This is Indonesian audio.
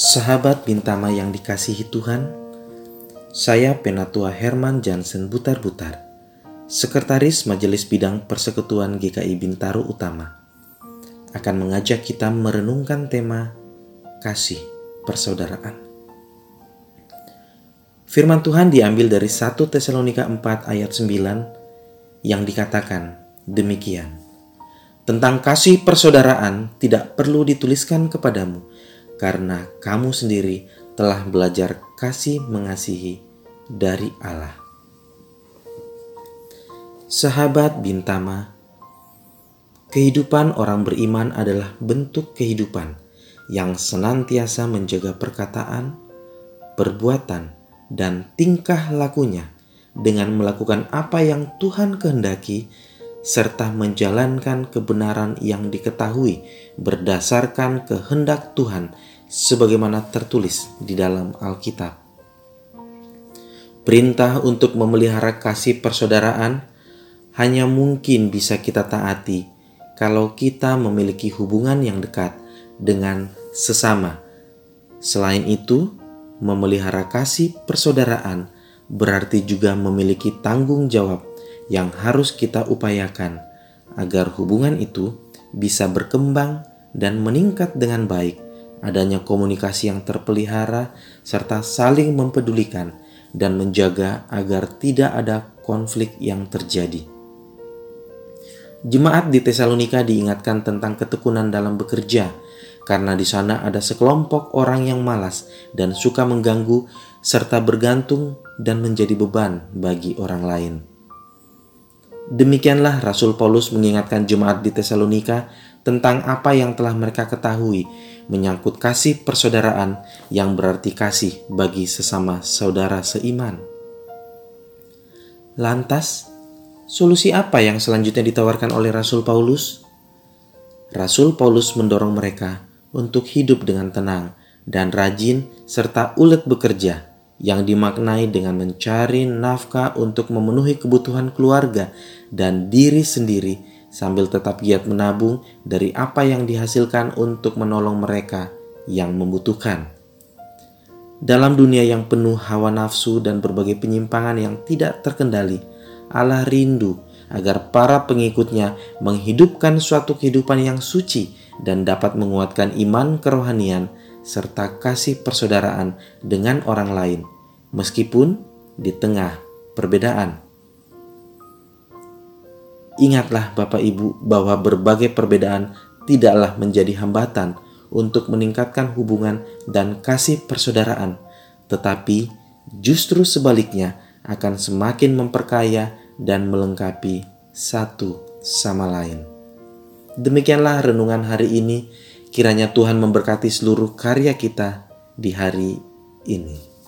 Sahabat Bintama yang dikasihi Tuhan, saya Penatua Herman Jansen Butar-Butar, Sekretaris Majelis Bidang Persekutuan GKI Bintaro Utama, akan mengajak kita merenungkan tema kasih persaudaraan. Firman Tuhan diambil dari 1 Tesalonika 4 ayat 9 yang dikatakan demikian. Tentang kasih persaudaraan tidak perlu dituliskan kepadamu, karena kamu sendiri telah belajar kasih mengasihi dari Allah. Sahabat Bintama, kehidupan orang beriman adalah bentuk kehidupan yang senantiasa menjaga perkataan, perbuatan, dan tingkah lakunya dengan melakukan apa yang Tuhan kehendaki serta menjalankan kebenaran yang diketahui berdasarkan kehendak Tuhan sebagaimana tertulis di dalam Alkitab. Perintah untuk memelihara kasih persaudaraan hanya mungkin bisa kita taati kalau kita memiliki hubungan yang dekat dengan sesama. Selain itu, memelihara kasih persaudaraan berarti juga memiliki tanggung jawab yang harus kita upayakan agar hubungan itu bisa berkembang dan meningkat dengan baik. Adanya komunikasi yang terpelihara serta saling mempedulikan dan menjaga agar tidak ada konflik yang terjadi. Jemaat di Tesalonika diingatkan tentang ketekunan dalam bekerja, karena di sana ada sekelompok orang yang malas dan suka mengganggu, serta bergantung dan menjadi beban bagi orang lain. Demikianlah Rasul Paulus mengingatkan jemaat di Tesalonika tentang apa yang telah mereka ketahui menyangkut kasih persaudaraan yang berarti kasih bagi sesama saudara seiman. Lantas, solusi apa yang selanjutnya ditawarkan oleh Rasul Paulus? Rasul Paulus mendorong mereka untuk hidup dengan tenang dan rajin serta ulet bekerja yang dimaknai dengan mencari nafkah untuk memenuhi kebutuhan keluarga dan diri sendiri sambil tetap giat menabung dari apa yang dihasilkan untuk menolong mereka yang membutuhkan. Dalam dunia yang penuh hawa nafsu dan berbagai penyimpangan yang tidak terkendali, Allah rindu agar para pengikutnya menghidupkan suatu kehidupan yang suci dan dapat menguatkan iman kerohanian serta kasih persaudaraan dengan orang lain, meskipun di tengah perbedaan. Ingatlah, Bapak Ibu, bahwa berbagai perbedaan tidaklah menjadi hambatan untuk meningkatkan hubungan dan kasih persaudaraan, tetapi justru sebaliknya akan semakin memperkaya dan melengkapi satu sama lain. Demikianlah renungan hari ini. Kiranya Tuhan memberkati seluruh karya kita di hari ini.